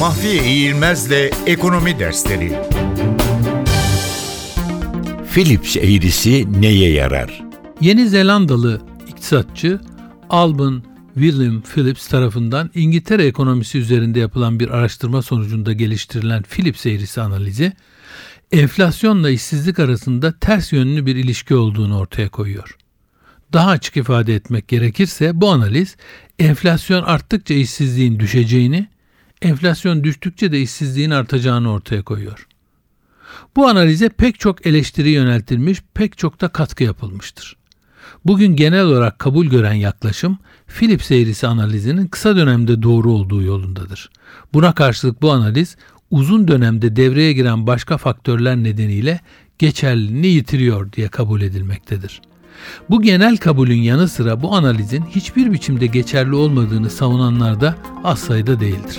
Mahfiye İğilmez'le Ekonomi Dersleri Philips eğrisi neye yarar? Yeni Zelandalı iktisatçı Alban William Phillips tarafından İngiltere ekonomisi üzerinde yapılan bir araştırma sonucunda geliştirilen Phillips eğrisi analizi, enflasyonla işsizlik arasında ters yönlü bir ilişki olduğunu ortaya koyuyor. Daha açık ifade etmek gerekirse bu analiz enflasyon arttıkça işsizliğin düşeceğini, enflasyon düştükçe de işsizliğin artacağını ortaya koyuyor. Bu analize pek çok eleştiri yöneltilmiş, pek çok da katkı yapılmıştır. Bugün genel olarak kabul gören yaklaşım Philips eğrisi analizinin kısa dönemde doğru olduğu yolundadır. Buna karşılık bu analiz uzun dönemde devreye giren başka faktörler nedeniyle geçerliliğini yitiriyor diye kabul edilmektedir. Bu genel kabulün yanı sıra bu analizin hiçbir biçimde geçerli olmadığını savunanlar da az sayıda değildir.